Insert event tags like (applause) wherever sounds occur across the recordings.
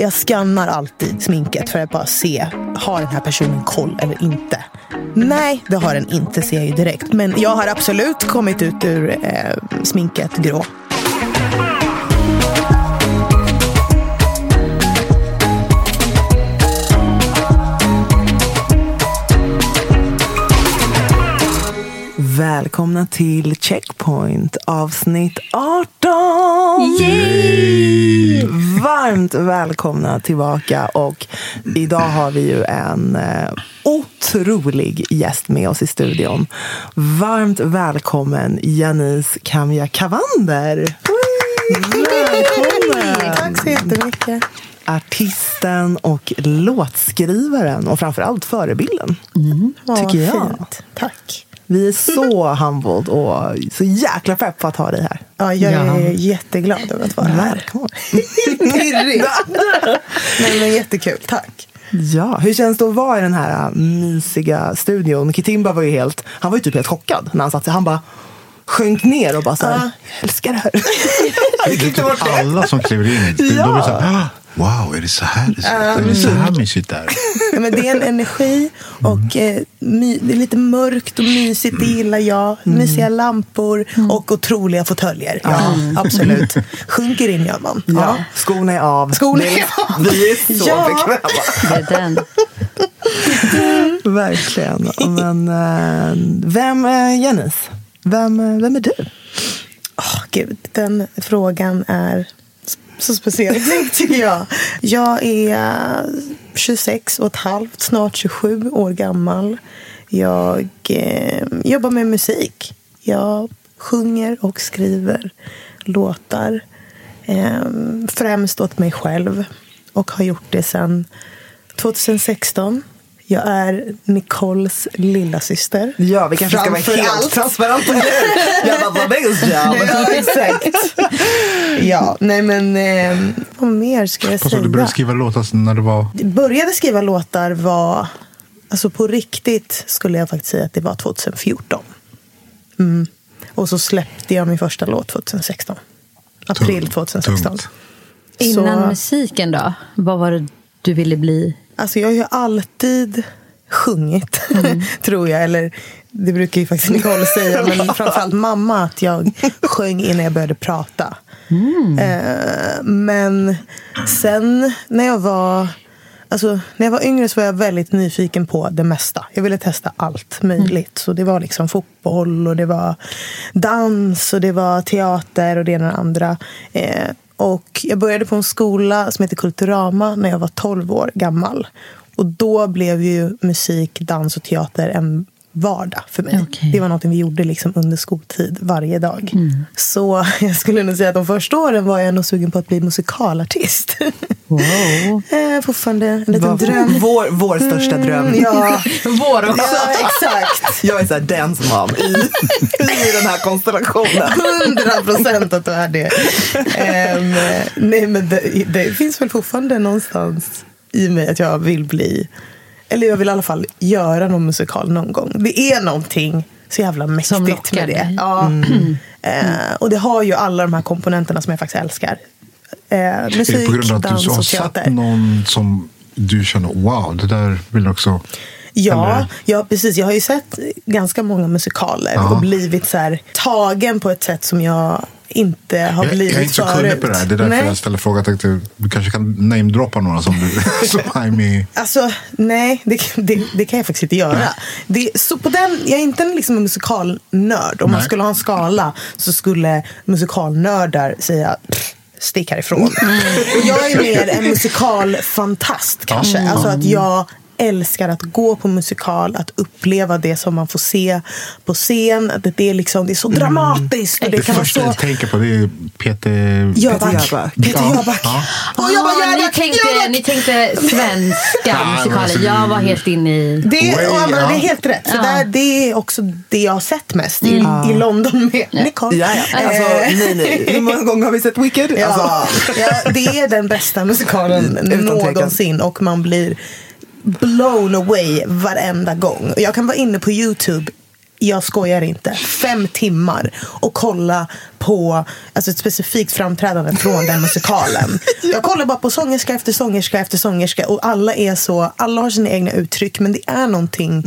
Jag skannar alltid sminket för att bara se, har den här personen koll eller inte? Nej, det har den inte ser jag ju direkt. Men jag har absolut kommit ut ur eh, sminket grå. Välkomna till Checkpoint avsnitt 18! Varmt välkomna tillbaka och idag har vi ju en eh, otrolig gäst med oss i studion. Varmt välkommen Janice Kamja Kavander! Välkommen! Tack så jättemycket. Artisten och låtskrivaren och framförallt förebilden. tycker jag. Fint. Tack. Vi är så (laughs) humbled och så jäkla pepp på att ha dig här. Ja, jag är Ja. jätteglad över att vara här. Välkommen. (laughs) Pirrigt. Nej, men jättekul. Tack. Ja, hur känns det att vara i den här äh, mysiga studion? Kitimba var ju helt, han var ju typ helt chockad när han satt sig. Han bara sjönk ner och bara så här, Ja. jag älskar det här. (laughs) Det är typ alla som kliver in. Ja. De är så här, "Ah, wow, är det så här det ser ut? Är det så här mysigt där? Ja, men det är en energi och eh, my, det är lite mörkt och mysigt. Det gillar jag. Mysiga lampor och otroliga fåtöljer. Ja, absolut. Sjunker in gör man. Ja, skorna är av. Skorna är av. Vi är så Ja. bekväma. Det är den. Verkligen. Men äh, vem är Janice? Vem, eh, vem är du? Åh, Gud, den frågan är så speciell (laughs) tycker jag. Jag är 26 och ett halvt, snart 27 år gammal. Jag eh, jobbar med musik. Jag sjunger och skriver låtar. Eh, främst åt mig själv. Och har gjort det sedan 2016. Jag är Nicoles lilla syster. Ja, vi kanske ska vara helt allt. transparenta. hur? Jag bara, vad Ja, (laughs) exakt. Ja, nej men eh, vad mer ska jag säga? du började skriva låtar när det var... Jag började skriva låtar var, alltså på riktigt skulle jag faktiskt säga att det var 2014. Mm. Och så släppte jag min första låt 2016. April Tungt. 2016. Tungt. Innan Så- musiken då? Vad var det du ville bli? Alltså jag har ju alltid sjungit, Mm. (laughs) tror jag. Eller det brukar ju faktiskt Nicole säga, men (laughs) framförallt mamma att jag sjöng innan jag började prata. Mm. Eh, men sen när jag var Alltså, när jag var yngre så var jag väldigt nyfiken på det mesta. Jag ville testa allt möjligt. Så det var liksom fotboll och det var dans och det var teater och det ena och det andra. Eh, och jag började på en skola som heter Kulturama när jag var 12 år gammal. Och då blev ju musik, dans och teater en vardag för mig. Okej. Det var något vi gjorde liksom under skoltid varje dag. Mm. Så (laughs) jag skulle nog säga att de första åren var jag nog sugen på att bli musikalartist. Wow. (laughs) eh, fortfarande en liten Vår, dröm. vår, vår största dröm. Ja, (laughs) Vår också. ja, exakt. Jag är så här dance mom i, i den här konstellationen. Hundra procent att du är det. Ehm, nej, men det, det finns väl fortfarande någonstans i mig att jag vill bli... Eller jag vill i alla fall göra någon musikal någon gång. Det är någonting så jävla mäktigt med det. Ja. Eh, och det har ju alla de här komponenterna som jag faktiskt älskar. Eh, Är det musik, på grund av att dans du har teater. någon som du känner wow, det där vill jag också... Ja, ja, precis. Jag har ju sett ganska många musikaler Ja. och blivit så här, tagen på ett sätt som jag inte har Jag, blivit jag är inte så förut. kunnig på det här. Det är därför Nej. jag ställer frågan. Jag tänkte, du kanske kan namedroppa några som du (laughs) som är med. Alltså, nej, det, det, det kan jag faktiskt inte göra. Det, så på den, jag är inte en, liksom en musikalnörd. Om man Nej. skulle ha en skala så skulle musikalnördar säga "Pff, stick härifrån. (laughs) Jag är mer en musikalfantast kanske. Alltså att jag älskar att gå på musikal, att uppleva det som man får se på scen. Att det, är, liksom, det är så dramatiskt. Och det, Det kan vara första så... jag tänker på det är Peter... Jöback. Jöback. Peter Ja, Jöback. ja. Och jag bara, Ah, ni, Jöback, tänkte, Jöback. ni tänkte svenska Ja, musikaler. alltså, Jag var helt inne i... Det, Way, och ja. det är helt rätt. Ja. där, det är också det jag har sett mest i, i London med Nicole. Ja, ja. Alltså, Eh, nej, nej. (laughs) Hur många gånger har vi sett Wicked? Ja, Alltså, ja, det är den bästa musikalen Mm, någonsin och man blir blown away varenda gång. Jag kan vara inne på Youtube jag skojar inte, fem timmar och kolla på alltså ett specifikt framträdande från den musikalen. (laughs) Jag kollar bara på sångerska efter sångerska efter sångerska och alla är så, alla har sina egna uttryck men det är någonting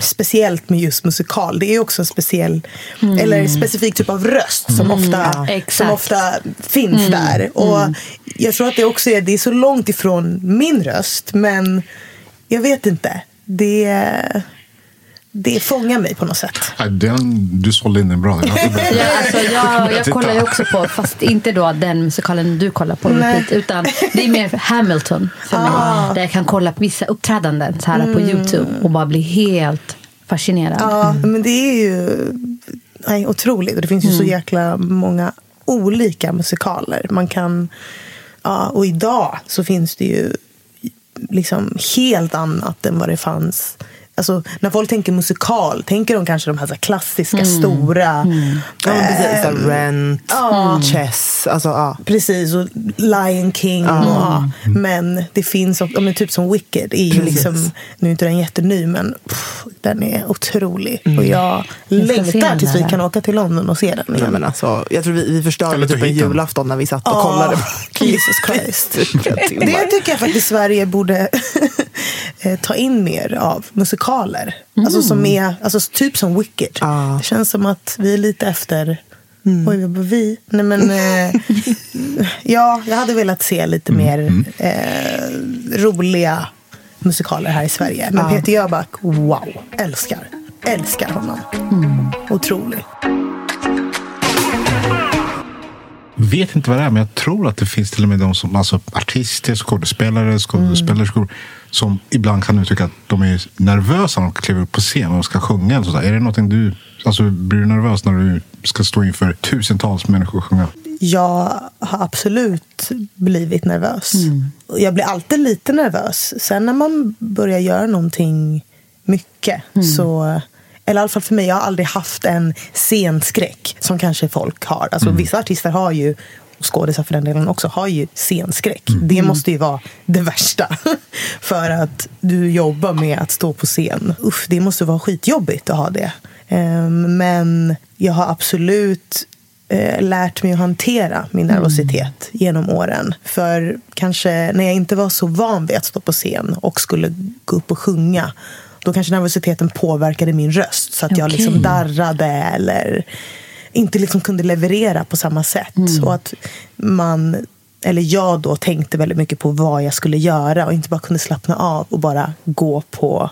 speciellt med just musikal. Det är också en speciell, eller specifik typ av röst som ofta, som Exakt. ofta finns där. Och jag tror att det också är, det är så långt ifrån min röst men jag vet inte. Det, det fångar mig på något sätt. Den, du sålde in den bra. Jag. Ja, alltså, jag, jag kollar ju också på, fast inte då den musikalen du kollar på, repeat, utan det är mer Hamilton för mig. Ah. Där jag kan kolla på vissa uppträdanden så här Mm. på Youtube och bara bli helt fascinerad. Ja, men det är ju nej, otroligt. Det finns ju så jäkla många olika musikaler. Man kan, ja, och idag så finns det ju liksom helt annat än vad det fanns. Alltså, när folk tänker musikal, tänker de kanske de här, så här klassiska, stora. ja, men precis. Ehm, Rent, Ja. Chess. Alltså, ja. Precis, och Lion King. Och, ja. Men det finns också, ja, men typ som Wicked. Är ju liksom, nu är inte den jätteny, men pff, den är otrolig. Mm. Och jag längtar tills vi kan åka till London och se den. Igen. men alltså, jag tror vi, vi förstörde typ en julafton när vi satt och Ja, kollade. (laughs) Jesus Christ. (laughs) Det tycker jag faktiskt Sverige borde (laughs) eh, ta in mer av. Musikaler. Alltså, som är, alltså typ som Wicked. Ja. Det känns som att vi är lite efter... Oj, vad vi? Nej, men, eh, (laughs) ja, jag hade velat se lite mer eh, roliga musikaler här i Sverige. Men Peter Jöback, wow. Älskar. Älskar honom. Otrolig. vet inte vad det är, men jag tror att det finns till och med de som, alltså artister, skådespelare, skådespelerskor som ibland kan uttrycka att de är nervösa när de kliver upp på scen och ska sjunga. Eller. Är det någonting du, alltså blir du nervös när du ska stå inför tusentals människor och sjunga? Jag har absolut blivit nervös. Och Jag blir alltid lite nervös. Sen när man börjar göra någonting mycket så... Eller i alla fall för mig, jag har aldrig haft en scenskräck som kanske folk har. Alltså vissa artister har ju, och skådisar för den delen också, har ju scenskräck. Det måste ju vara det värsta. (laughs) för att du jobbar med att stå på scen. Uff, det måste vara skitjobbigt att ha det. Ehm, Men jag har absolut eh, lärt mig att hantera min nervositet genom åren. För kanske när jag inte var så van vid att stå på scen och skulle gå upp och sjunga då kanske nervositeten påverkade min röst så att jag Okej. liksom darrade eller inte liksom kunde leverera på samma sätt. Och att man, eller jag då tänkte väldigt mycket på vad jag skulle göra och inte bara kunde slappna av och bara gå på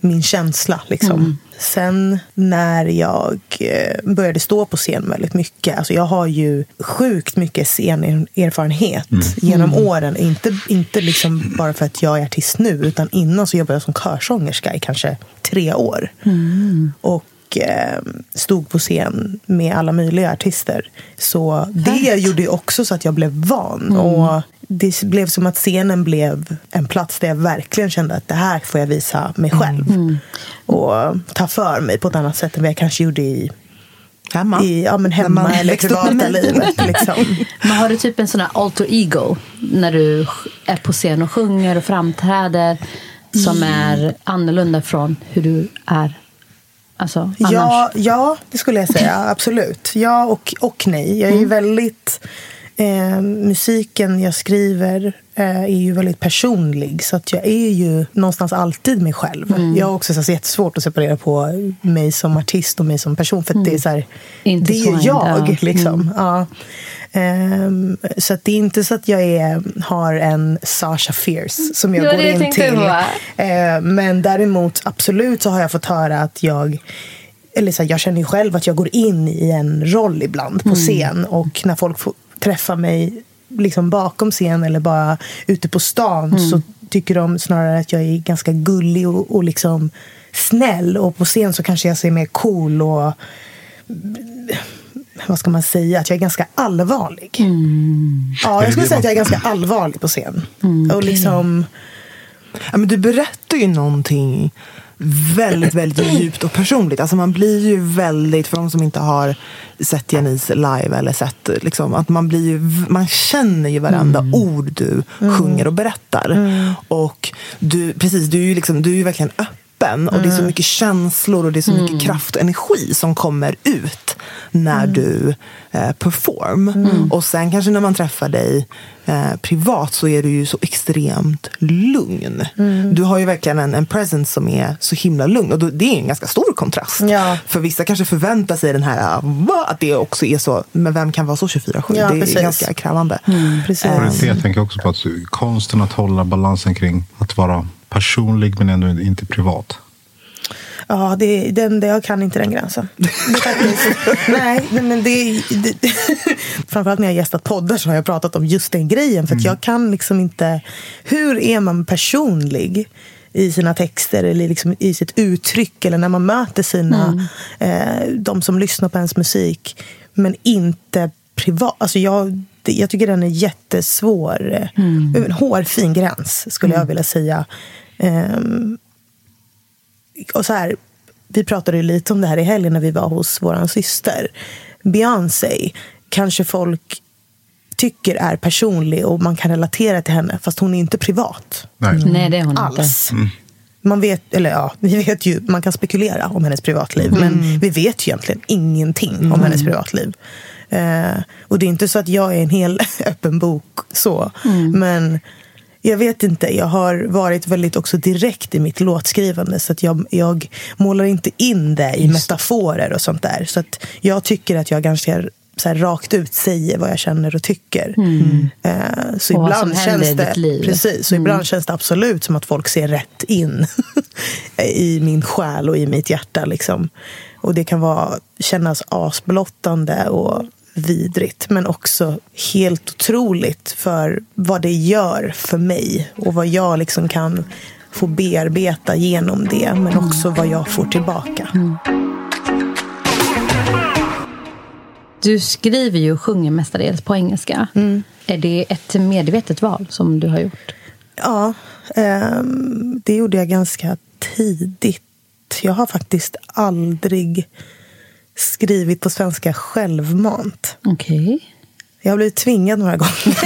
min känsla. Liksom. Sen när jag eh, började stå på scen väldigt mycket. Alltså jag har ju sjukt mycket scenerfarenhet genom åren. Inte, inte liksom bara för att jag är artist nu. Utan innan så jobbade jag som körsångerska i kanske tre år. Och eh, stod på scen med alla möjliga artister. Så det gjorde ju också så att jag blev van. Och det blev som att scenen blev en plats där jag verkligen kände att det här får jag visa mig själv. Och ta för mig på ett annat sätt än vad jag kanske gjorde i, Hemma. i ja, men hemma man eller (laughs) privata livet. Liksom. (laughs) Men har du typ en sån här alter ego när du är på scen och sjunger och framträder som är annorlunda från hur du är alltså? Ja, ja, det skulle jag säga. Absolut. Ja och, och nej. Jag är ju väldigt... Eh, musiken jag skriver eh, är ju väldigt personlig. Så att jag är ju någonstans alltid mig själv. Jag har också så, jättesvårt att separera på mig som artist och mig som person. För att det är så här, det är ju jag. ja. Liksom. Ja. Ehm, så att det är inte så att jag är, har en Sasha Fierce som jag var går in till. Eh, men däremot, absolut så har jag fått höra att jag eller så här, jag känner ju själv att jag går in i en roll ibland på scen. Och när folk får träffa mig liksom bakom scen eller bara ute på stan så tycker de snarare att jag är ganska gullig och, och liksom snäll. Och på scen så kanske jag ser mer cool och vad ska man säga, att jag är ganska allvarlig. Ja, jag skulle säga att jag är ganska allvarlig på scen. Och liksom, Ja, men du berättar ju någonting väldigt, väldigt (clears throat) djupt och personligt. Alltså man blir ju väldigt, för de som inte har sett Janice live eller sett, liksom, att man blir ju, man känner ju varenda ord du sjunger och berättar. Och du, precis, du är ju liksom, du är ju verkligen öppen och det är så mycket känslor och det är så mycket kraft och energi som kommer ut när du eh, perform. Och sen kanske när man träffar dig eh, privat så är du ju så extremt lugn. Du har ju verkligen en, en presence som är så himla lugn. Och då, det är en ganska stor kontrast. Ja. För vissa kanske förväntar sig den här, va? att det också är så. Men vem kan vara så 24-7? Ja, det är precis. ganska krävande. precis. Och det jag tänker också på att konsten att hålla balansen kring att vara personlig men ändå inte privat. Ja, det, den, det, jag kan inte den gränsen. (laughs) Nej, men det, det, framförallt när jag gästat poddar så har jag pratat om just den grejen. För att jag kan liksom inte... Hur är man personlig i sina texter eller liksom i sitt uttryck eller när man möter sina, eh, de som lyssnar på ens musik men inte privat. Alltså jag, det, jag tycker den är jättesvår. eh, En hårfin gräns skulle jag vilja säga. Ehm, och så här, vi pratade ju lite om det här i helgen när vi var hos vår syster. Beyoncé kanske folk tycker är personlig och man kan relatera till henne fast hon är inte privat Nej. Nej, det är hon inte. alls. Man vet, eller ja, vi vet ju, man kan spekulera om hennes privatliv men vi vet ju egentligen ingenting om hennes privatliv. Eh, och det är inte så att jag är en hel (laughs) öppen bok så. Men jag vet inte, jag har varit väldigt också direkt i mitt låtskrivande så att jag, jag målar inte in det i metaforer och sånt där. Så att jag tycker att jag ganska så rakt ut säger vad jag känner och tycker. Eh, så Och ibland känns det. Precis, så ibland känns det absolut som att folk ser rätt in (laughs) i min själ och i mitt hjärta. Liksom. Och det kan vara, kännas asblottande och vidrigt men också helt otroligt för vad det gör för mig och vad jag liksom kan få bearbeta genom det men också vad jag får tillbaka. Du skriver ju och sjunger mestadels på engelska. Är det ett medvetet val som du har gjort? Ja, ehm, det gjorde jag ganska tidigt. Jag har faktiskt aldrig skrivit på svenska självmant. Okej. Jag har blivit tvingad några gånger.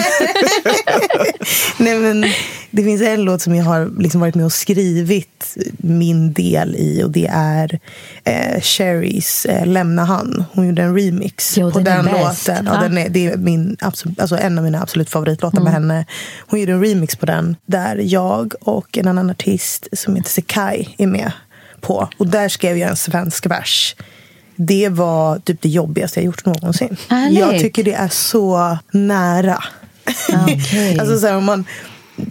(laughs) Nej, men det finns en låt som jag har liksom varit med och skrivit min del i. Och det är eh, Cherries eh, Lämna han. Hon gjorde en remix Jo, på den den låten. Ja, den är, det är min, absolut, alltså en av mina absolut favoritlåtar med henne. Hon gjorde en remix på den där jag och en annan artist som heter Sekai är med på. Och där skrev jag en svensk vers. Det var typ det jobbigaste jag gjort någonsin. Härligt. Jag tycker det är så nära. Okej. (laughs) alltså så här, om man,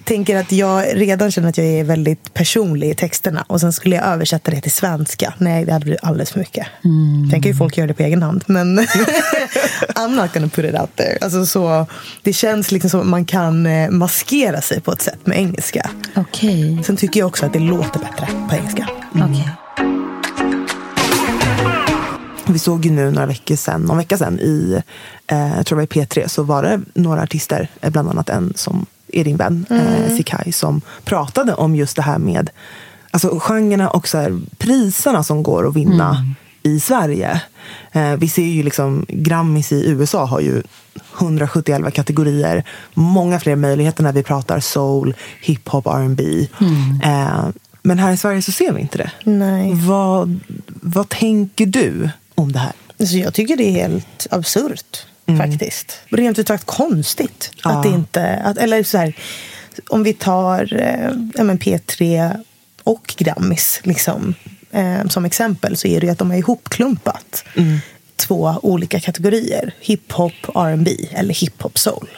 tänker att jag redan känner att jag är väldigt personlig i texterna. Och sen skulle jag översätta det till svenska. Nej, det hade blivit alldeles för mycket. Mm. Sen kan ju folk göra det på egen hand. Men (laughs) I'm not gonna put it out there. Alltså så, det känns liksom som att man kan eh, maskera sig på ett sätt med engelska. Okej. Sen tycker jag också att det låter bättre på engelska. Okej. Vi såg ju nu några veckor sedan, någon vecka sedan i, eh, jag tror det var i P3, så var det några artister, eh, bland annat en som är din vän, eh, Sikai, som pratade om just det här med alltså, genrerna och så här, priserna som går att vinna i Sverige. Eh, vi ser ju liksom, Grammis i USA har ju 171 kategorier. Många fler möjligheter när vi pratar soul, hiphop, R&B. Eh, men här i Sverige så ser vi inte det. Nej. Vad, vad tänker du om det här? Så jag tycker det är helt absurt, faktiskt. Rent ut sagt konstigt. Ja. Att det inte, att, eller så här, om vi tar eh, ja, men P3 och Grammis liksom, eh, som exempel så är det ju att de har ihopklumpat två olika kategorier. Hiphop, R&B eller hiphop soul.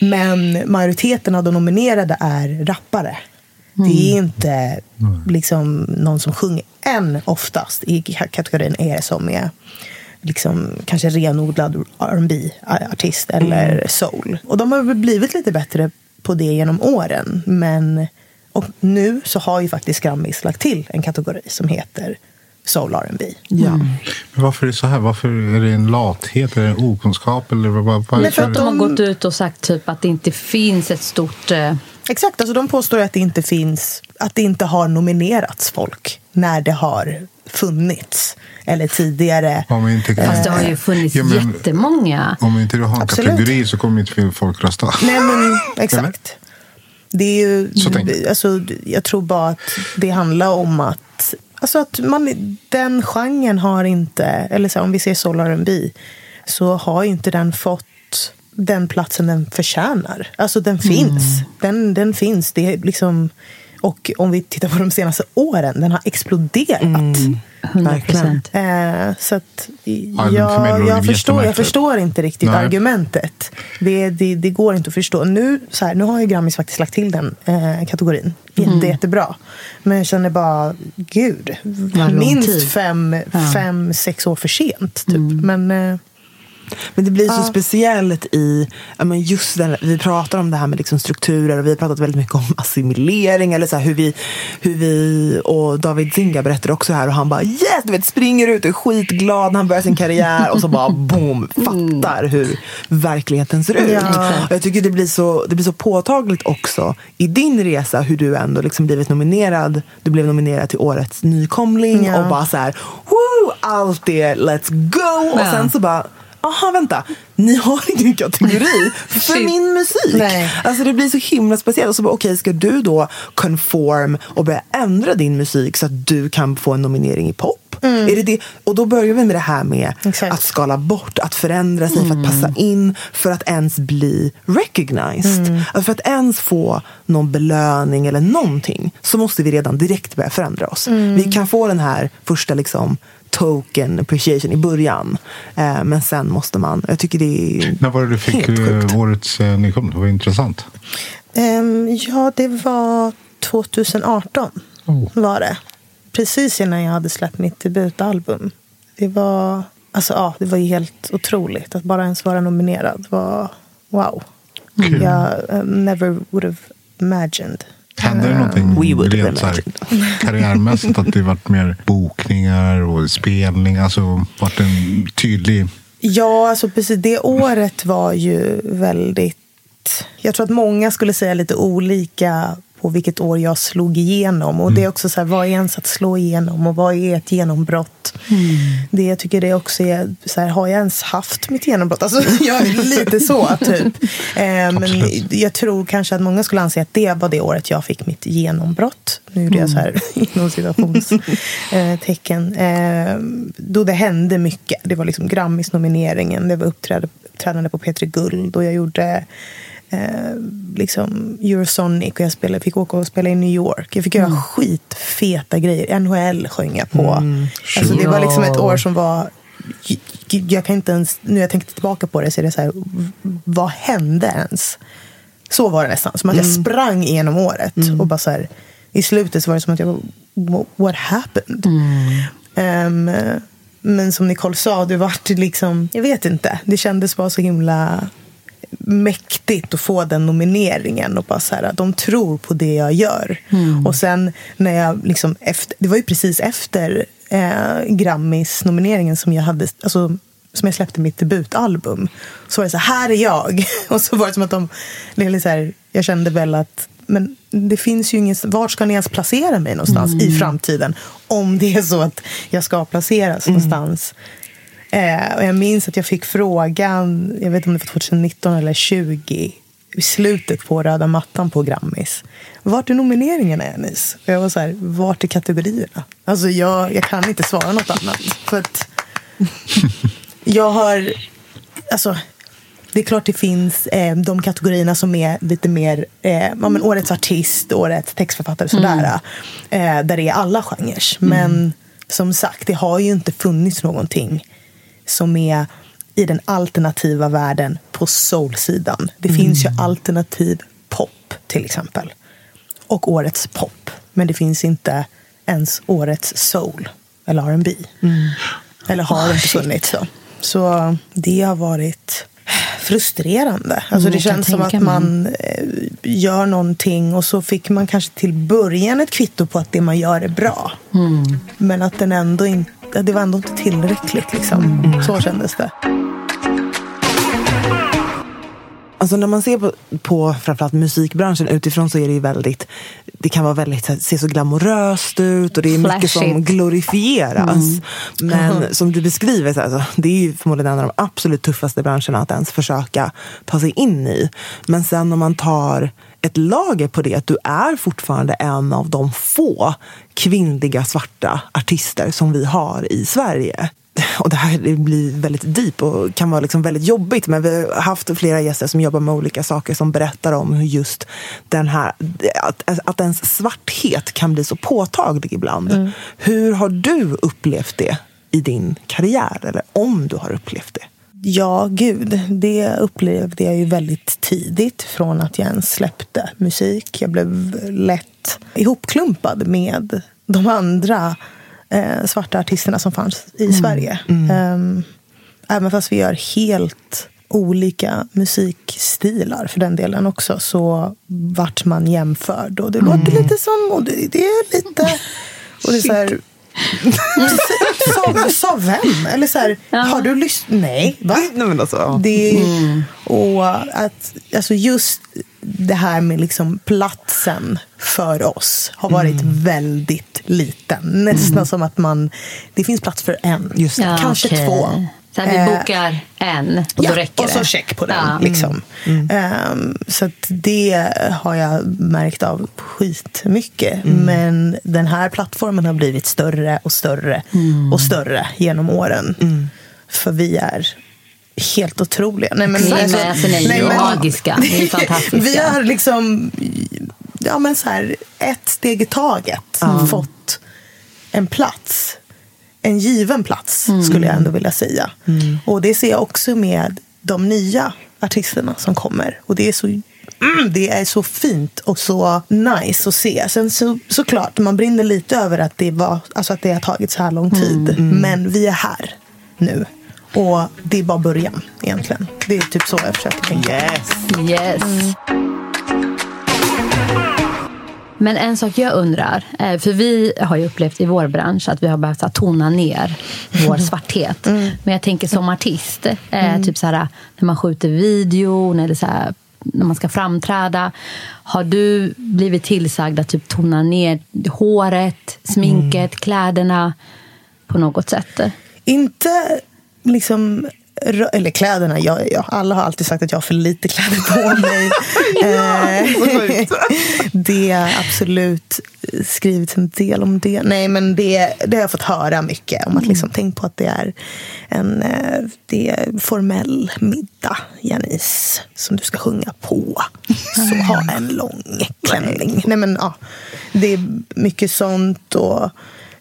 Men majoriteten av de nominerade är rappare. Det är inte liksom någon som sjunger. Än oftast i kategorin är det som är liksom, kanske renodlad rb artist eller soul. Och de har blivit lite bättre på det genom åren. Men och nu så har ju faktiskt Grammis lagt till en kategori som heter soul R&B. Ja. Men varför är det så här? Varför är det en lathet? Är det en okunskap? Eller vad, vad, vad Nej, för att? De har gått ut och sagt typ att det inte finns ett stort... Eh, Exakt, alltså de påstår att det inte finns, att det inte har nominerats folk när det har funnits. Eller tidigare. Om inte, fast det har ju funnits Ja, men- jättemånga. Om inte du har en Absolut. kategori så kommer inte folk rösta. Nej men (laughs) exakt. Det är ju, alltså, jag tror bara att det handlar om att, alltså att man, den genren har inte, eller så här, om vi ser soul R&B så har ju inte den fått den platsen den förtjänar. Alltså den finns. Den, den finns. Det är liksom, och om vi tittar på de senaste åren, den har exploderat. 100 procent. Eh, så att, jag, jag, förstår, jag förstår inte riktigt Nej. argumentet. Det, det, det går inte att förstå. Nu, så här, nu har ju Grammis faktiskt lagt till den eh, kategorin. Jätte, Jättebra. Men jag känner bara, gud. Minst tid. fem, Ja. fem, sex år för sent. Typ. Men eh, Men det blir så speciellt i, ja, men just den, vi pratar om det här med liksom strukturer och vi har pratat väldigt mycket om assimilering eller så här, hur, vi, hur vi, och David Zinga berättade också här och han bara yes, du vet, springer ut och är skitglad när han börjar sin karriär och så bara (laughs) boom, fattar hur verkligheten ser ut. Ja. Och jag tycker det blir, så, det blir så påtagligt också i din resa hur du ändå liksom blivit nominerad, du blev nominerad till årets nykomling Ja. och bara så här, woo, allt det, let's go! Och Ja. sen så bara Aha, vänta. Ni har (laughs) ingen kategori (laughs) för min musik. Nej. Alltså det blir så himla speciellt. Och så bara, okej, ska du då conform och börja ändra din musik så att du kan få en nominering i pop? Är det det? Och då börjar vi med det här med Exakt. att skala bort, att förändra sig för att passa in, för att ens bli recognized. Alltså för att ens få någon belöning eller någonting så måste vi redan direkt börja förändra oss. Vi kan få den här första liksom token appreciation i början. Eh, men sen måste man, jag tycker det är När var det du fick eh, årets eh, nykomling? Det var intressant. ehm, ja, det var 2018. Oh. var det. Precis innan jag hade släppt mitt debutalbum. Det var, alltså, ja, det var ju helt otroligt. Att bara ens vara nominerad var wow. Kul. Jag eh, never would have imagined. Hände det någonting We rent så här, karriärmässigt? Att det varit mer bokningar och spelning? Alltså varit en tydlig... Ja, alltså precis. Det året var ju väldigt... Jag tror att många skulle säga lite olika på vilket år jag slog igenom. Och det är också så här, vad är ens att slå igenom och vad är ett genombrott? Det jag tycker det också är, så här, har jag ens haft mitt genombrott? Alltså, (laughs) jag är lite så, typ. Eh, men jag tror kanske att många skulle anse att det var det året jag fick mitt genombrott. Nu gjorde jag så här (laughs) inom citationstecken. Eh, då det hände mycket. Det var liksom Grammis-nomineringen, det var uppträdande på P3 Guld och jag gjorde eh, liksom Eurosonic och jag spelade, fick åka och spela i New York. Jag fick göra skitfeta grejer. NHL sjöng jag på. Alltså, det var liksom ett år som var jag kan inte ens, nu jag tänkte tillbaka på det så är det så här, vad hände ens? Så var det nästan. Som att jag sprang igenom året. Och bara så här, I slutet så var det som att jag "Wha- What happened? Ehm, men som Nicole sa, det var liksom, jag vet inte. Det kändes bara så himla mäktigt att få den nomineringen. Och bara så här, de tror på det jag gör. Och sen när jag liksom efter, det var ju precis efter eh, Grammis-nomineringen som jag hade, alltså, som jag släppte mitt debutalbum. Så var det så här, här är jag. (laughs) Och så var det som att de, så här, jag kände väl att men det finns ju ingen, vart ska ni ens placera mig någonstans i framtiden? Om det är så att jag ska placeras någonstans. Eh, och jag minns att jag fick frågan, jag vet inte om det var 2019 eller 20 i slutet på röda mattan på Grammis. Vart är nomineringarna Anis? Och jag var så här, vart är kategorierna? Alltså jag, jag kan inte svara något annat. För att (laughs) jag har, alltså det är klart det finns eh, de kategorierna som är lite mer eh, ja, men årets artist, årets textförfattare sådär. Eh, där det är alla genrer. Men som sagt, det har ju inte funnits någonting som är i den alternativa världen på soulsidan. Det finns ju alternativ pop till exempel. Och årets pop. Men det finns inte ens årets soul eller R&B. Eller har inte funnits så. Så det har varit frustrerande. Alltså Mm, det känns som att man eh, gör någonting och så fick man kanske till början ett kvitto på att det man gör är bra. Mm. Men att den ändå inte, det var ändå inte tillräckligt. Liksom. Mm. Så kändes det. Alltså när man ser på, på framförallt musikbranschen utifrån så är det ju väldigt, det kan vara väldigt, här, se så glamoröst ut och det är mycket som Flashigt. glorifieras. Men som du beskriver, så alltså, det är ju förmodligen en av de absolut tuffaste branscherna att ens försöka ta sig in i. Men sen om man tar ett lager på det, att du är fortfarande en av de få kvinnliga svarta artister som vi har i Sverige (laughs) och det här blir väldigt deep och kan vara liksom väldigt jobbigt men vi har haft flera gäster som jobbar med olika saker som berättar om hur just den här, att, att ens svarthet kan bli så påtaglig ibland. Hur har du upplevt det i din karriär eller om du har upplevt det? Ja, gud. Det upplevde jag ju väldigt tidigt från att jag ens släppte musik. Jag blev lätt ihopklumpad med de andra eh, svarta artisterna som fanns i Sverige. Ehm, även fast vi gör helt olika musikstilar för den delen också så vart man jämförd. Och det låter lite som... Och det, det är lite... Och det är så här, sa, sa vem? Eller så här, har du lyssnat? Nej, va? Nej, men alltså, ja. Det, Och att, alltså just det här med liksom platsen för oss har varit väldigt liten. Nästan som att man, det finns plats för en. Ja, kanske okej. två. Så här, vi Eh, bokar en och ja, då räcker och så det. check på den. Ja. Liksom. Ehm, så att det har jag märkt av skitmycket. Men den här plattformen har blivit större och större och större genom åren. För vi är helt otroliga. Nej, men, men alltså, ni är ju magiska. Ni är fantastiska. Vi har liksom ja, men så här, ett steg i taget fått en plats. En given plats, skulle jag ändå vilja säga. Och det ser jag också med de nya artisterna som kommer. Och det är så Mm, det är så fint och så nice att se. Sen så, såklart, man brinner lite över att det, var, alltså att det har tagit så här lång tid. Men vi är här nu. Och det är bara början egentligen. Det är typ så jag försöker tänka. Yes. Yes. Men en sak jag undrar, eh, för vi har ju upplevt i vår bransch att vi har behövt tona ner vår (laughs) svarthet. Men jag tänker som artist, eh, typ så här, när man skjuter videon eller så här, när man ska framträda. Har du blivit tillsagd att typ tona ner håret, sminket, kläderna på något sätt? Inte liksom... Eller kläderna. Jag, jag, alla har alltid sagt att jag har för lite kläder på mig. (laughs) Eh, (laughs) det har absolut skrivits en del om det. Nej, men det, det har jag fått höra mycket om. att liksom, Tänk på att det är en eh, det är formell middag, Janice, som du ska sjunga på. Så ha en lång klänning. Nej, men, ja, det är mycket sånt. och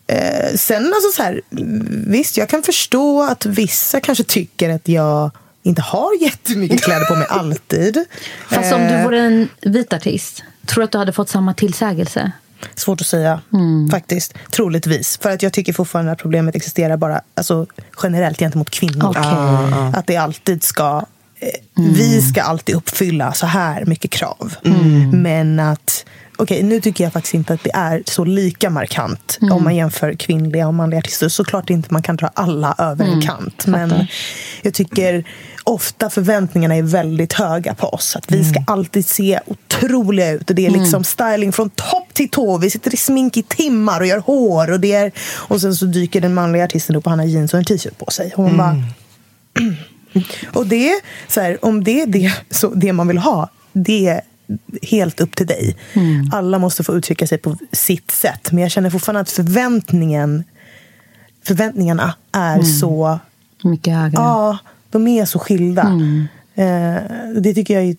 Eh, sen alltså så här, visst, jag kan förstå att vissa kanske tycker att jag inte har jättemycket kläder på mig (laughs) alltid. Fast om du Eh, vore en vit artist, tror du att du hade fått samma tillsägelse? Svårt att säga, faktiskt. Troligtvis. För att jag tycker fortfarande att problemet existerar bara alltså, generellt gentemot kvinnor. Okej. Att det alltid ska... Eh, Vi ska alltid uppfylla så här mycket krav. Men att... Okej, nu tycker jag faktiskt inte att det är så lika markant om man jämför kvinnliga och manliga artister. Såklart inte man kan dra alla över en kant. Men jag tycker ofta förväntningarna är väldigt höga på oss. Att vi ska alltid se otroliga ut. Och det är liksom styling från topp till tå. Vi sitter i smink i timmar och gör hår. Och, det är, och sen så dyker den manliga artisten upp och han har jeans och en t-shirt på sig. Och man bara... (clears throat) Och det, så här, om det är det, så det man vill ha, det är helt upp till dig. Alla måste få uttrycka sig på sitt sätt. Men jag känner fortfarande att förväntningen, förväntningarna är så... Mycket högre. Ja, de är så skilda. Eh, det tycker jag är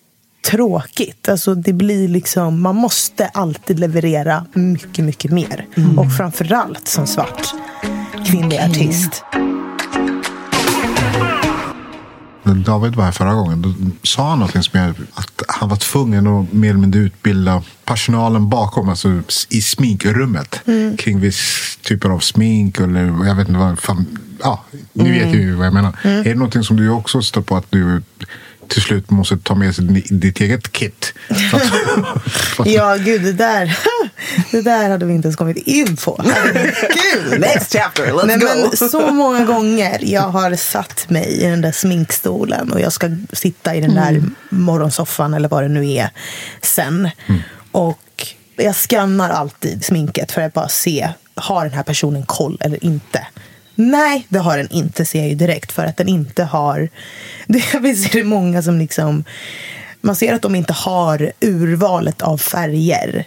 tråkigt. Alltså, det blir liksom, man måste alltid leverera mycket, mycket mer. Och framförallt som svart kvinnlig artist. När David var här förra gången, då sa han någonting som jag, att han var tvungen att mer eller mindre utbilda personalen bakom, alltså i sminkrummet, kring viss typer av smink eller jag vet inte vad. Fan, ja, ni vet ju vad jag menar. Är det någonting som du också står på att du till slut måste ta med sig ditt eget kit? (laughs) Ja, gud, det där, (laughs) det där hade vi inte ens kommit in på. (laughs) Herregud. Next chapter, let's Nej, go. men så många gånger jag har satt mig i den där sminkstolen och jag ska sitta i den där morgonsoffan eller vad det nu är sen. Och jag skannar alltid sminket för att bara se, har den här personen koll eller inte? Nej, det har den inte, ser jag ju direkt. För att den inte har... (laughs) Det, visst är det många som liksom... Man ser att de inte har urvalet av färger.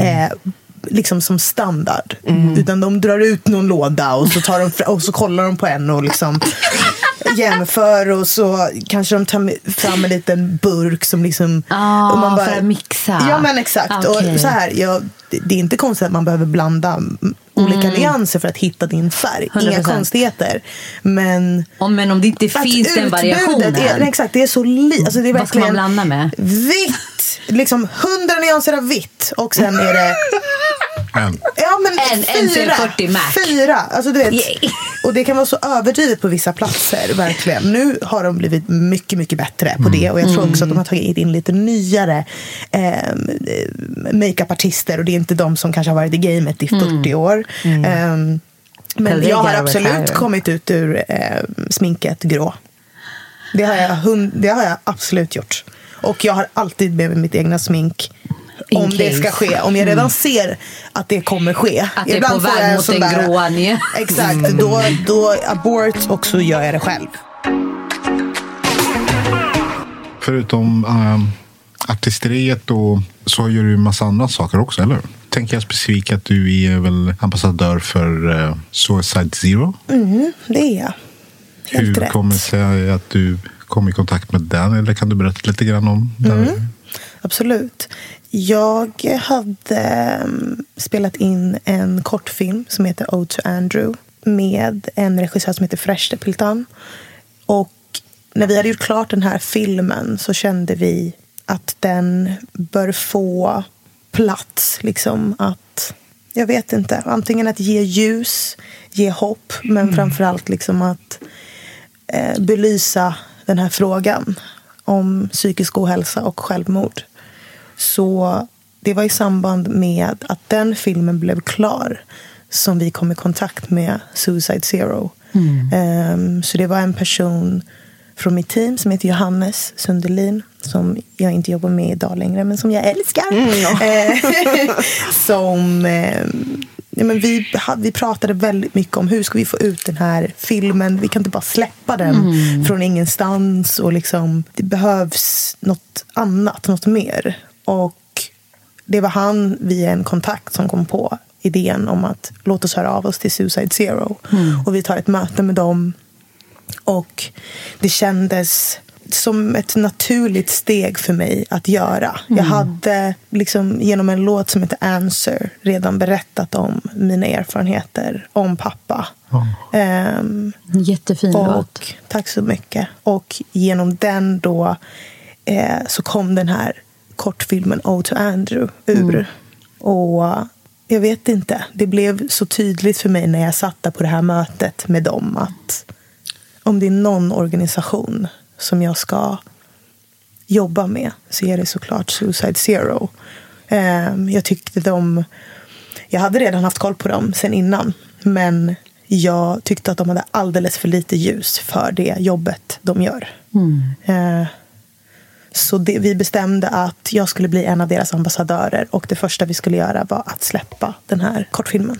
Eh, liksom som standard. Utan de drar ut någon låda och så, tar de, och så kollar de på en och liksom jämför och så kanske de tar fram en liten burk som liksom... Ah, och man för att mixa. Ja men exakt. Okej. Och så här, ja, det, är inte konstigt att man behöver blanda mm, olika nyanser för att hitta din färg. Inga 100%. konstigheter. Men Om, men om det inte finns den variationen. Är, exakt, det är så li, alltså det är Vad ska man blanda med? Vitt! Liksom hundra nyanser av vitt. Och sen är det En. Ja, men En- en fyra. 40 Mac. Fyra. Alltså, du vet. Yay. Och det kan vara så överdrivet på vissa platser. Verkligen. Nu har de blivit mycket, mycket bättre på det. Och jag tror också att de har tagit in lite nyare eh, makeupartister. Och det är inte de som kanske har varit i gamet i 40 år. Mm. Ehm, men Because they jag har absolut kommit ut ur eh, sminket grå. Det har, jag, det har jag absolut gjort. Och jag har alltid med mig mitt egna smink. In Om det case. ska ske. Om jag redan ser att det kommer ske. Att det är Ibland på väg en mot den där- gråa ner. Exakt. Då, då abort och så gör jag det själv. Förutom um, artisteriet och så gör du en massa andra saker också, eller hur? Tänker jag specifikt att du är väl ambassadör för eh, Suicide Zero. Det är jag. Helt Hur rätt. kommer det sig att du kom i kontakt med den? Eller kan du berätta lite grann om den? Absolut. Jag hade mm, spelat in en kortfilm som heter Ode to Andrew med en regissör som heter Fresh Piltan. Och när vi hade gjort klart den här filmen så kände vi att den bör få plats. Liksom att, jag vet inte, antingen att ge ljus, ge hopp, men framför allt liksom att eh, belysa den här frågan om psykisk ohälsa och självmord. Så det var i samband med att den filmen blev klar som vi kom i kontakt med Suicide Zero. Ehm, så det var en person från mitt team som heter Johannes Sundelin som jag inte jobbar med idag längre, men som jag älskar. (laughs) Eh, som, eh, ja, men vi, vi pratade väldigt mycket om hur ska vi få ut den här filmen. Vi kan inte bara släppa den från ingenstans. Och liksom, det behövs något annat, något mer. Och det var han via en kontakt som kom på idén om att låt oss höra av oss till Suicide Zero. Och vi tar ett möte med dem. Och det kändes som ett naturligt steg för mig att göra. Jag hade liksom genom en låt som heter Answer redan berättat om mina erfarenheter om pappa. Ehm, En jättefin låt. och, tack så mycket. Och genom den då eh, så kom den här kortfilmen Oh to Andrew ur. Och jag vet inte, det blev så tydligt för mig när jag satt där på det här mötet med dem att om det är någon organisation som jag ska jobba med så är det såklart Suicide Zero. Eh, jag tyckte de... Jag hade redan haft koll på dem sen innan. Men jag tyckte att de hade alldeles för lite ljus för det jobbet de gör. Eh, så det, vi bestämde att jag skulle bli en av deras ambassadörer. Och det första vi skulle göra var att släppa den här kortfilmen.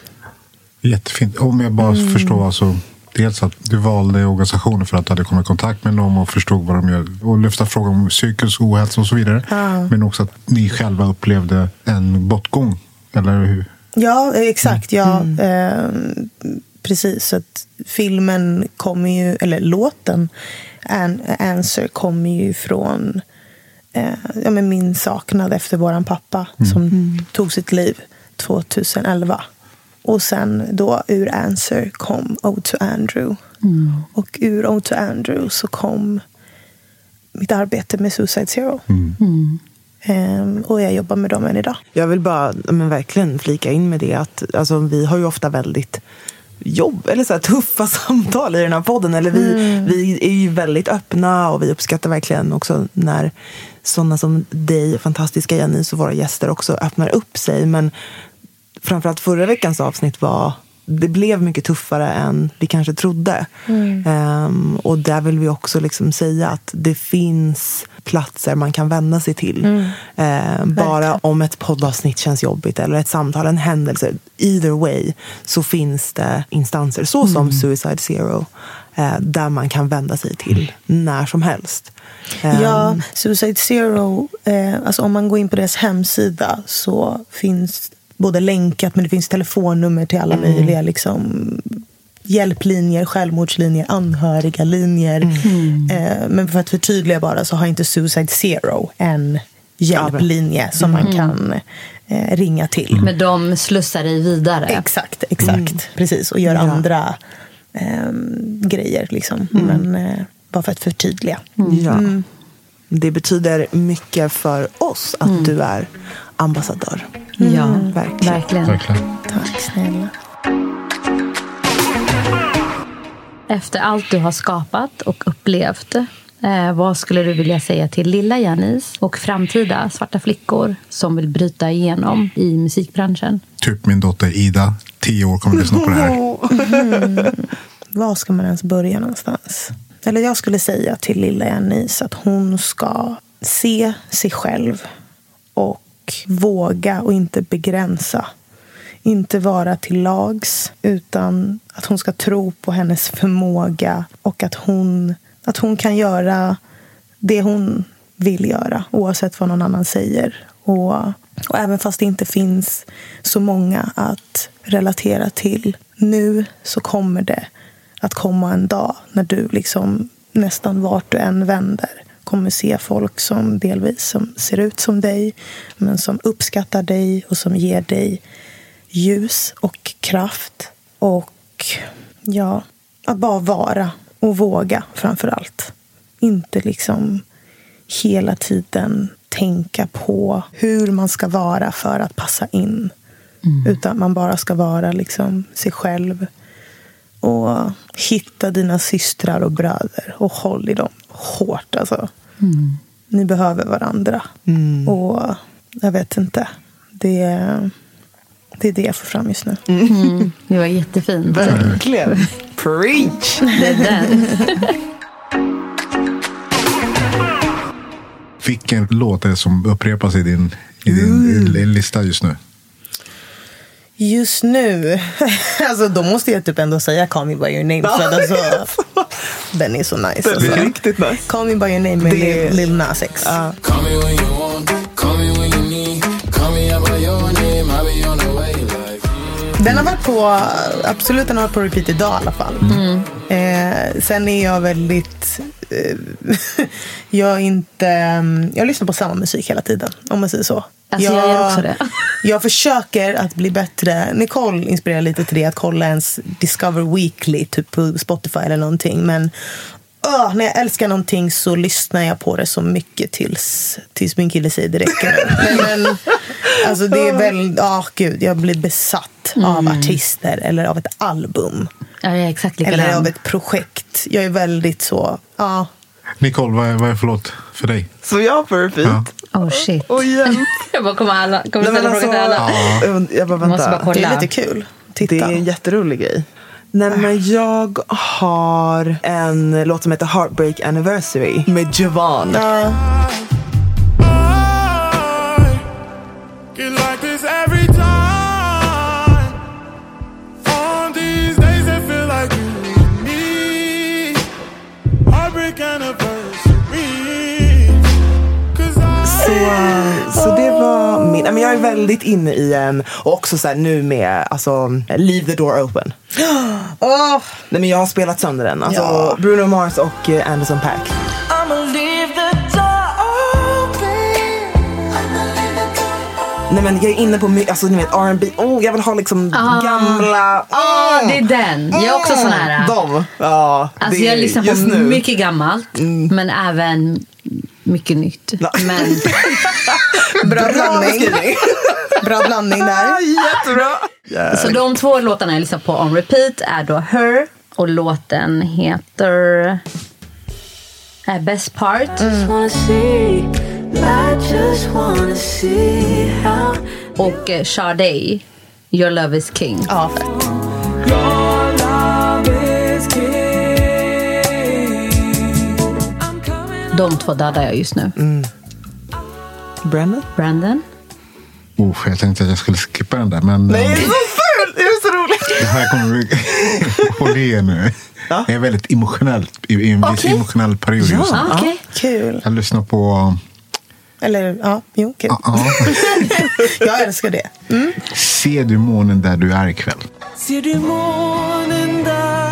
Jättefint. Om jag bara Mm. förstår. Alltså, dels att du valde organisationen för att du hade kommit i kontakt med dem och förstod vad de gör. Och lyfta frågan om psykisk ohälsa och så vidare. Men också att ni själva upplevde en bortgång. Eller hur? Ja, exakt. Ja, eh, precis. Så att filmen kommer ju, eller låten An Answer kommer ju från eh, ja, men min saknad efter våran pappa som tog sitt liv 2011. Och sen då ur Answer kom Ode to Andrew. Och ur Ode to Andrew så kom mitt arbete med Suicide Zero. Ehm, och jag jobbar med dem än idag. Jag vill bara men verkligen flika in med det att alltså, vi har ju ofta väldigt jobb, eller så här, tuffa (laughs) samtal i den här podden. Eller vi, vi är ju väldigt öppna och vi uppskattar verkligen också när sådana som dig, fantastiska Jenny, och våra gäster också öppnar upp sig. Men framförallt förra veckans avsnitt var det blev mycket tuffare än vi kanske trodde. Ehm, och där vill vi också liksom säga att det finns platser man kan vända sig till. Ehm, bara om ett poddavsnitt känns jobbigt eller ett samtal, en händelse. Either way så finns det instanser, så som Suicide Zero, där man kan vända sig till när som helst. Ehm, Ja, Suicide Zero, eh, alltså om man går in på deras hemsida så finns både länkat men det finns telefonnummer till alla möjliga liksom, hjälplinjer, självmordslinjer, anhöriga linjer. Eh, men för att förtydliga bara så har inte Suicide Zero en hjälplinje som man kan eh, ringa till. Men de slussar dig vidare. Exakt, exakt. Precis, och gör Ja. andra ehm, grejer. Liksom. Men eh, bara för att förtydliga. Ja. Det betyder mycket för oss att du är ambassadör. Ja, verkligen. verkligen. Verkligen. Tack snälla. Efter allt du har skapat och upplevt, eh, vad skulle du vilja säga till lilla Janis och framtida svarta flickor som vill bryta igenom i musikbranschen? Typ min dotter Ida, tio år, kommer att lyssna på det här. (laughs) Var ska man ens börja någonstans? Eller jag skulle säga till lilla Janice att hon ska se sig själv och våga och inte begränsa. Inte vara till lags, utan att hon ska tro på hennes förmåga och att hon, att hon kan göra det hon vill göra oavsett vad någon annan säger. Och, och även fast det inte finns så många att relatera till nu så kommer det att komma en dag när du liksom nästan vart du än vänder kommer se folk som delvis som ser ut som dig men som uppskattar dig och som ger dig ljus och kraft. Och ja, att bara vara och våga framför allt. Inte liksom hela tiden tänka på hur man ska vara för att passa in. Utan man bara ska vara liksom sig själv. Och hitta dina systrar och bröder och håll i dem hårt. Alltså. Ni behöver varandra. Och jag vet inte. Det, det är det jag får fram just nu. Det var jättefint. Verkligen. Preach! Det är den. Vilken låt är det som upprepas i din, i din lista just nu? Just nu, (laughs) alltså då måste jag typ ändå säga Call me by your name. För att alltså, den är så nice. Den är Alltså. riktigt nice. Call me by your name med Det- Lil, Nas X. Ja. Den har varit på, absolut den har varit på repeat idag i alla fall. Eh, sen är jag väldigt... Eh, (laughs) jag inte... mm, Jag lyssnar på samma musik hela tiden, om man säger så. Alltså, jag gör också det. (laughs) Jag försöker att bli bättre. Nicole inspirerar lite till det, att kolla ens Discover Weekly typ på Spotify eller någonting. Men åh, när jag älskar någonting så lyssnar jag på det så mycket tills, tills min kille säger det räcker nu. (laughs) Men, men, alltså det är väl, ja gud, jag blir besatt av artister eller av ett album. Ja, jag är exakt Eller av ett projekt. Jag är väldigt så, ja. Nicole, vad är, vad är för låt för dig? Så jag på repeat. Ja. Oh shit. Och igen. (laughs) Jag bara, kommer alla, kommer ställa frågan till alla? alltså, jag bara Jag måste bara vänta. kolla. Det är lite kul. Titta. Det är en jätterolig grej. Nej men jag har en låt som heter Heartbreak Anniversary med Jovan. Uh. Så så det var min... Men jag är väldigt inne i en... Och också så här, nu med alltså, Leave the door open. (gasps) Åh, Nej, men jag har spelat sönder den. Alltså, Ja. Bruno Mars och eh, Anderson Paak. Nej, men jag är inne på alltså, ni vet, R&B. Oh, jag vill ha liksom Ah. gamla... Ja, det är den. Jag är också sån här. De. Ja, Alltså jag lyssnar på nu. Mm. mycket gammalt, men även mycket nytt. Ja. Men (laughs) (laughs) bra blandning. (laughs) Bra blandning där. Jättebra. Så de två låtarna jag lyssnar på on repeat är då Her och låten heter äh, Best Part. Och eh, Sade, Your Love Is King. Ja. De två dödar jag just nu. Mm. Brandon? Brandon? Oh, jag tänkte att jag skulle skippa den där, men Nej, eh, det är så fult! Det är så roligt. det här kommer Håll i er nu. Ja. Jag är väldigt emotionell i, en viss Okej. emotionell period just nu. Okej. Kul. Jag lyssnar på... Eller ja, jo, kul. Ja, (laughs) Jag älskar det. Ser du månen där du är ikväll? Ser du månen där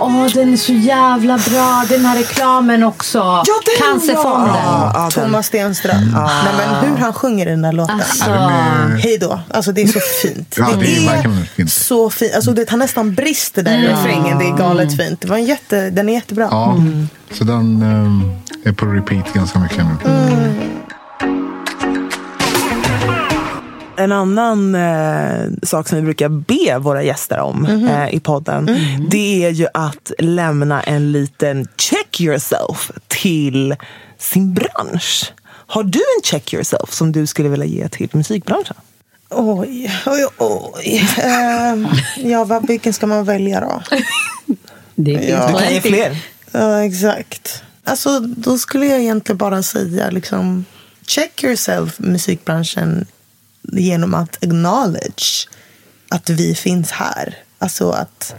Åh, den är så jävla bra. Den här reklamen också. Ja, den är Cancerfonden. Ja, ja. Thomas Stenström. Nej, men hur han sjunger i den där låten. Alltså, är- Hej då. Alltså det är så fint. Ja, det är verkligen fint. så fint. Alltså det, han nästan brister där i refrängen. Det är galet fint. Det var en jätte, den är jättebra. Ja, så den eh, är på repeat ganska mycket nu. En annan eh, sak som vi brukar be våra gäster om eh, i podden det är ju att lämna en liten check yourself till sin bransch. Har du en check yourself som du skulle vilja ge till musikbranschen? Oj, oj, oj. Ehm, ja, vad, vilken ska man välja då? (laughs) det finns Ja. Du kan ge plenty. fler. Ja, exakt. Alltså, då skulle jag egentligen bara säga liksom, check yourself, musikbranschen, genom att acknowledge att vi finns här. Alltså att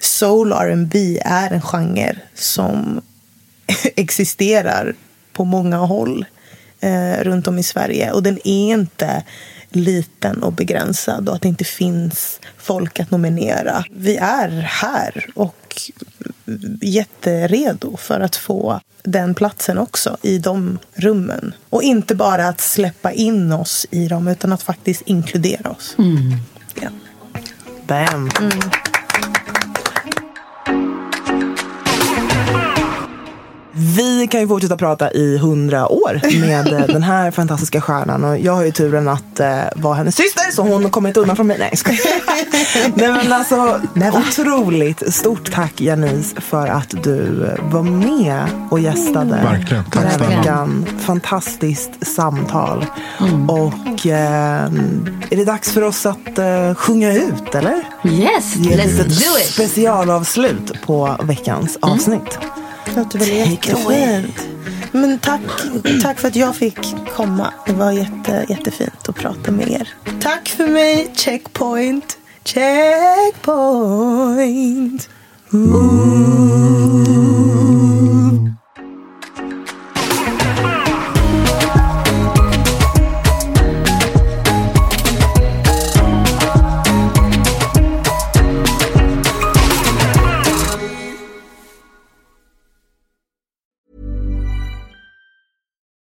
soul R&B är en genre som (laughs) existerar på många håll eh, runt om i Sverige. Och den är inte liten och begränsad och att det inte finns folk att nominera. Vi är här och jätteredo för att få den platsen också i de rummen. Och inte bara att släppa in oss i dem utan att faktiskt inkludera oss. Ja. Bam. Vi kan ju fortsätta prata i hundra år med eh, den här fantastiska stjärnan. Och jag har ju turen att eh, vara hennes syster så hon kommer inte undan från mig. Nej, skojar. (laughs) Nej men alltså, otroligt stort tack Janice för att du eh, var med och gästade Verkligen. Tack den här snälla. veckan. Fantastiskt samtal. Och eh, är det dags för oss att eh, sjunga ut eller? Yes, Ge ett let's do it. specialavslut på veckans avsnitt. Låter väl jättefint. Men tack, tack för att jag fick komma. Det var jätte, jättefint att prata med er. Tack för mig, Checkpoint. Checkpoint.